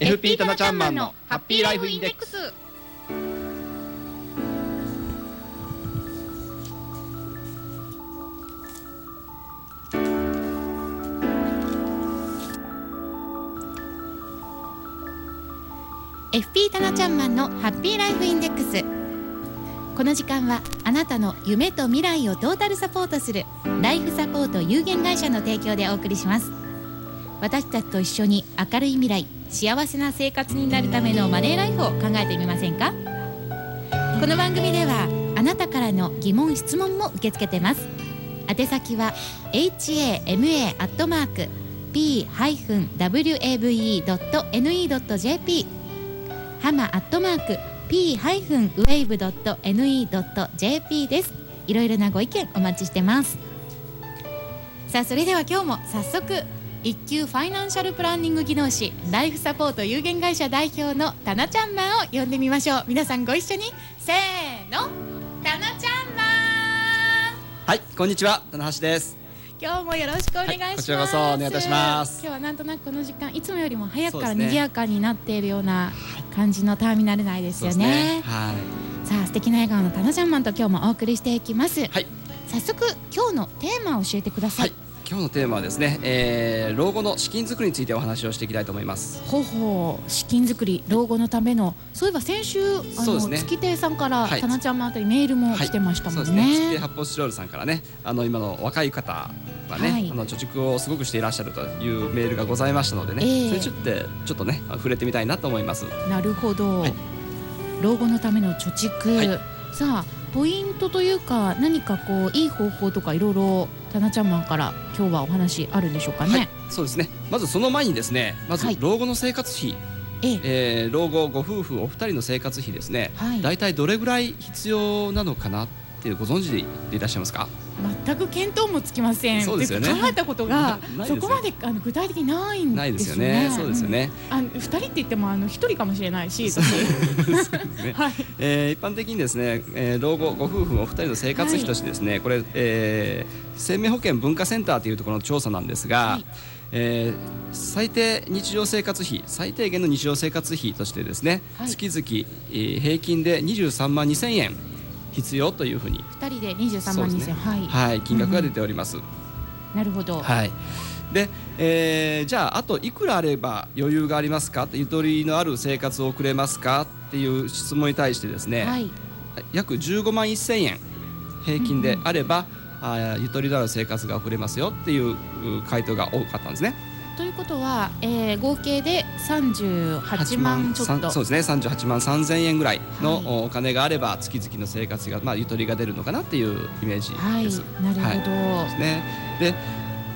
FP タナちゃんマンのハッピーライフインデックス。FP タナちゃんマンのハッピーライフインデックス。この時間はあなたの夢と未来をトータルサポートするライフサポート有限会社の提供でお送りします。私たちと一緒に明るい未来幸せな生活になるためのマネーライフを考えてみませんか？この番組ではあなたからの疑問質問も受け付けてます。宛先は hama.p-wave.ne.jp ハマアットマーク p-wave.ne.jp です。いろいろなご意見お待ちしてます。さあそれでは今日も早速一級ファイナンシャルプランニング技能士ライフサポート有限会社代表のタナちゃんマンを呼んでみましょう。皆さんご一緒に。せーのタナちゃんマンはいこんにちは。棚橋です。今日もよろしくお願いします、はいこちらこそお願いいたします。今日はなんとなくこの時間いつもよりも早くから賑やかになっているような感じのターミナル内ですよそうね。はい。さあ素敵な笑顔のタナちゃんマンと今日もお送りしていきます、はい。早速今日のテーマを教えてくださ、はいい今日のテーマはですね、えー、老後の資金作りについてお話をしていきたいと思います。ほうほう資金作り老後のためのそういえば先週あの、ね。月亭さんから、はい。ちゃんマンあたりメールも来てましたもんそうですね。ね,、で発泡スチロールさんからね、あの今の若い方はね、はい。あの貯蓄をすごくしていらっしゃるというメールがございましたのでね、ええ。それちょっとちょっとね触れてみたいなと思います。なるほど、はい。老後のための貯蓄、はい。さあポイントというか何かこういい方法とかいろいろタナちゃんマンから今日はお話あるんでしょうかね、はい、そうですね。まずその前にですね、まずはい。老後の生活費、ええ。えー老後ご夫婦お二人の生活費ですね、はい。だいたいどれぐらい必要なのかなっていうご存知でいらっしゃいますか？全く見当もつきません。そうですよね。考えたことが そこまであの具体的にないんないでですすよね。そうですよね。うん。あの二人って言ってもあの一人かもしれないし私。ね。はい。えー一般的にですね、えー老後ご夫婦お二人の生活費としてですね、これ、えー生命保険文化センターというところの調査なんですが、はい。えー最低日常生活費最低限の日常生活費としてですね、はい。月々、えー平均で23万2000円必要というふうに、二人で二十三万二千、そうですね。はい、はい、金額が出ております。なるほど、はい。で、えーじゃああといくらあれば余裕がありますかゆとりのある生活を送れますかっていう質問に対してですね、はい。約15万1000円平均であれば、あーゆとりのある生活が送れますよっていうう回答が多かったんですね。ということは、えー、合計で三十八万ちょっと。そうですね。38万3000円ぐらいの、はい。おお金があれば月々の生活が、まあ、ゆとりが出るのかなっていうイメージはい。です。なるほど、はい。ですね。で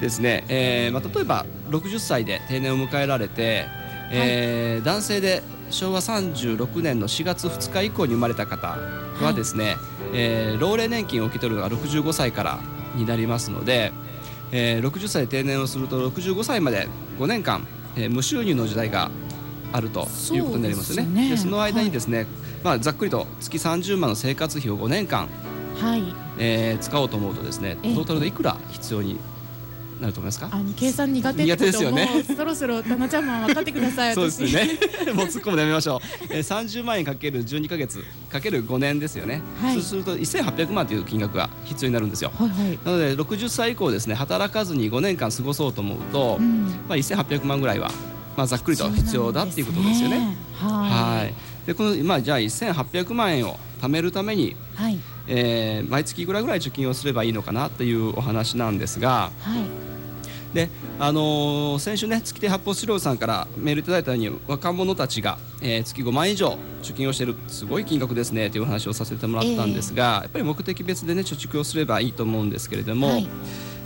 ですね、えーまあ、例えば60歳で定年を迎えられて、えー男性で昭和36年の4月2日以降に生まれた方はですね、えー老齢年金を受け取るのが65歳からになりますので、えー60歳で定年をすると65歳まで5年間、えー無収入の時代があるということになりますよね。そうでねでその間にですね、まあ、ざっくりと月30万の生活費を5年間はい。えー使おうと思うとですねトえ。えータルでいくら必要になると思いますか？あの計算苦手苦手ですよね。うそろそろタナちゃんマン分かってください そうです私。ね もう突っ込むのやめましょう、えー、30万円かける12か月かける5年ですよね、はい。そうすると1800万という金額が必要になるんですよ。はいはい。なので60歳以降ですね働かずに5年間過ごそうと思うと、うん。まあ、1800万ぐらいは、まあ、ざっくりと必要だっていうことですよね。はい。はい。でこの、まあ、じゃあ1800万円を貯めるために、はい。えー毎月いくらぐらい貯金をすればいいのかなというお話なんですが、はいであのー先週ね月手発泡スチロールさんからメールいただいたように若者たちが、えー月5万円以上貯金をしているすごい金額ですねというお話をさせてもらったんですが、やっぱり目的別でね貯蓄をすればいいと思うんですけれども、はい。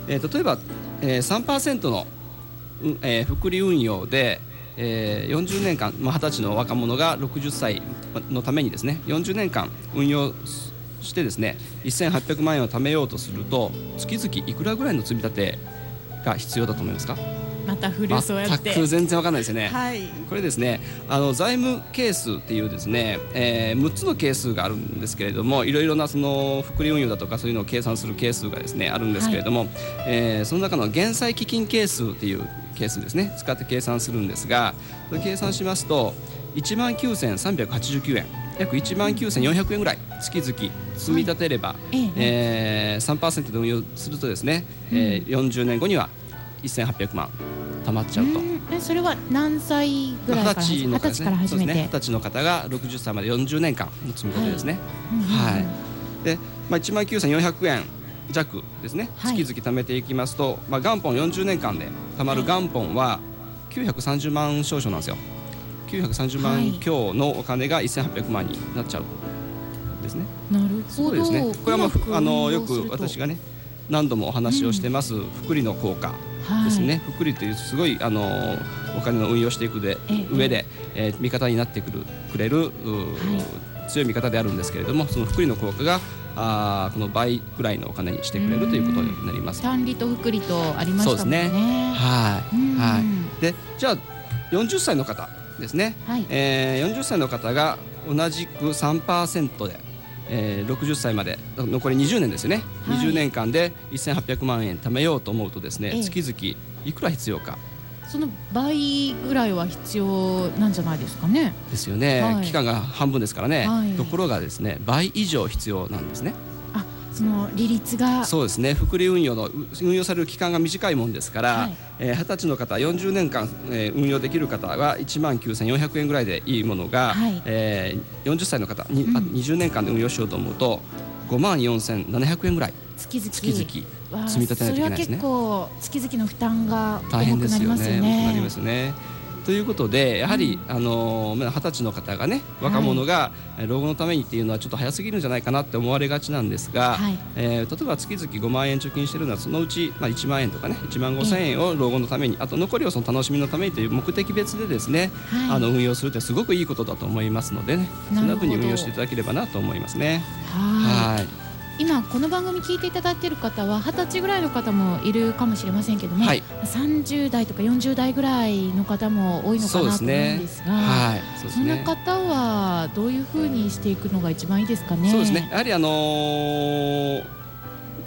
えー例えば、えー、3%の、うんえー福利運用で、えー40年間、まあ、20歳の若者が60歳のためにですね40年間運用してですね1800万円を貯めようとすると月々いくらぐらいの積み立てが必要だと思いますか？また古そうやって。全く全然わかんないですよね。はい。これですねあの財務係数っていうですね、えー6つの係数があるんですけれどもいろいろなその福利運用だとかそういうのを計算する係数がですねあるんですけれども、えーその中の減債基金係数っていう係数ですね。使って計算するんですが計算しますと1万9389円。約1万9400円ぐらい月々積み立てれば、はい、えー、3%で運用するとですね、うん、えー、40年後には1800万貯まっちゃうと。えそれは何歳ぐらいから始めて、ね、から始めて、ね、20歳の方が60歳まで40年間の積み立てですね。はい、はい、で、まあ、1万9400円弱ですね、月々貯めていきますと、まあ、元本40年間で貯まる元本は930万少々なんですよ。930万強のお金が1800万になっちゃうですね。なるほど。ですね。これはまああのよく私がね何度もお話をしてます、福利の効果ですね。福利というすごいあのお金の運用していくで上で、えー、味方になってくるくれる、強い味方であるんですけれども、その福利の効果があこの倍ぐらいのお金にしてくれるということになります。単利と福利とありましたもんね。ねはい、はい。でじゃあ40歳の方ですね、はい、えー、40歳の方が同じく3%で、えー、60歳まで残り20年ですよね、はい、20年間で1800万円貯めようと思うとですね、ええ、月々いくら必要か。その倍ぐらいは必要なんじゃないですかね。ですよね、はい、期間が半分ですからね、はい、ところがですね倍以上必要なんですね。その利率が。そうですね。福利運用の運用される期間が短いもんですから、はい、えー、20歳の方40年間、えー、運用できる方は1万9400円ぐらいでいいものが、はい、えー、40歳の方に、うん、20年間で運用しようと思うと5万4700円ぐらい月々。月々積み立てないといけないですね。それは結構月々の負担が大変ですよね。なりますね。ということでやはり、うん、あの二十歳の方がね若者が老後のためにっていうのはちょっと早すぎるんじゃないかなって思われがちなんですが、はい、えー、例えば月々5万円貯金してるのはそのうち、まあ、1万円とかね1万5千円を老後のためにあと残りをその楽しみのためにという目的別でですね、はい、あの運用するってすごくいいことだと思いますのでねそんなふうに運用していただければなと思いますね。はい今この番組聞いていただいている方は二十歳ぐらいの方もいるかもしれませんけども、はい、30代とか40代ぐらいの方も多いのかなと思うんですが、はい。そね、そんな方はどういうふうにしていくのが一番いいですかね？そうですね。やはりあのー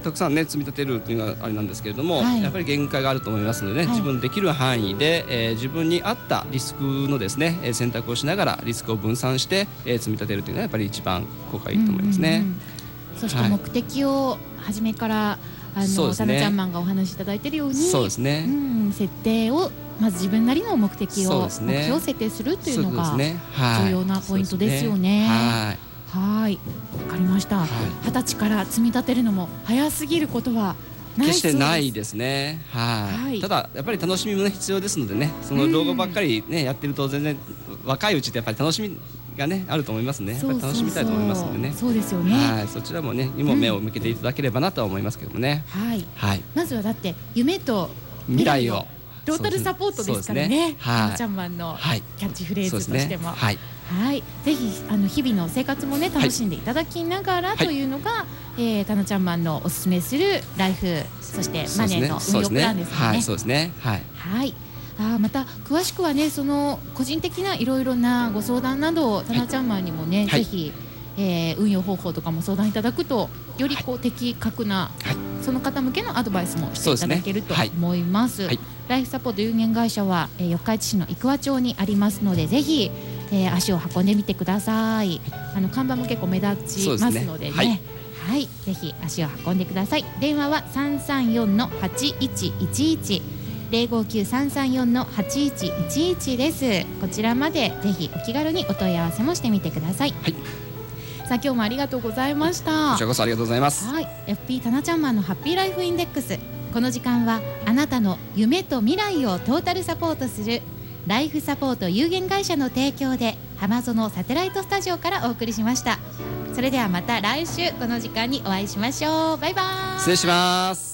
たくさんね積み立てるというのはあれなんですけれども、はい、やっぱり限界があると思いますので、ね、はい、自分できる範囲で、えー、自分に合ったリスクのですね選択をしながらリスクを分散して、えー、積み立てるというのはやっぱり一番効果いいと思いますね。うんうんうんそして目的を初めから、あのタナちゃんマンがお話しいただいているようにそうですね、うん、設定をまず自分なりの目的を、ね、目標を設定するというのが重要なポイントですよね。はいはい。わかりました。二十、歳から積み立てるのも早すぎることは決してないですね。はい。ただやっぱり楽しみも、ね、必要ですのでね、その老後ばっかりね、やってると全然若いうちってやっぱり楽しみがねあると思いますね。楽しみたいと思いますんでね。そうですよね。はい、そちらもねにも目を向けていただければなと思いますけどもね。はい。はい。まずはだって夢と未来をトータルサポートですからね。はい。ちゃんマンのキャッチフレーズとしても。はい。はい、ぜひあの日々の生活もね楽しんでいただきながらというのが、はい、えー、タナちゃんマンのおすすめするライフそしてマネーの運用プランですね。はい、そうですね。はい。はいあまた詳しくはねその個人的ないろいろなご相談などタナちゃんマンにもね、はい、ぜひ、えー、運用方法とかも相談いただくとよりこう、的確な、はい、その方向けのアドバイスもしていただけると思います。すねはい、ライフサポート有限会社は、えー、四日市市の生和町にありますのでぜひ、えー、足を運んでみてください。あの看板も結構目立ちますのでね。ね。はい、ぜひ足を運んでください。電話は三三四の八一一一。零五九三三四の八一一一です。こちらまでぜひお気軽にお問い合わせもしてみてください。はい。さあ今日もありがとうございました。こちらこそありがとうございます。はい。FP タナちゃんマンのハッピーライフインデックス。この時間はあなたの夢と未来をトータルサポートするライフサポート有限会社の提供で浜園サテライトスタジオからお送りしました。それではまた来週この時間にお会いしましょう。バイバイ。失礼します。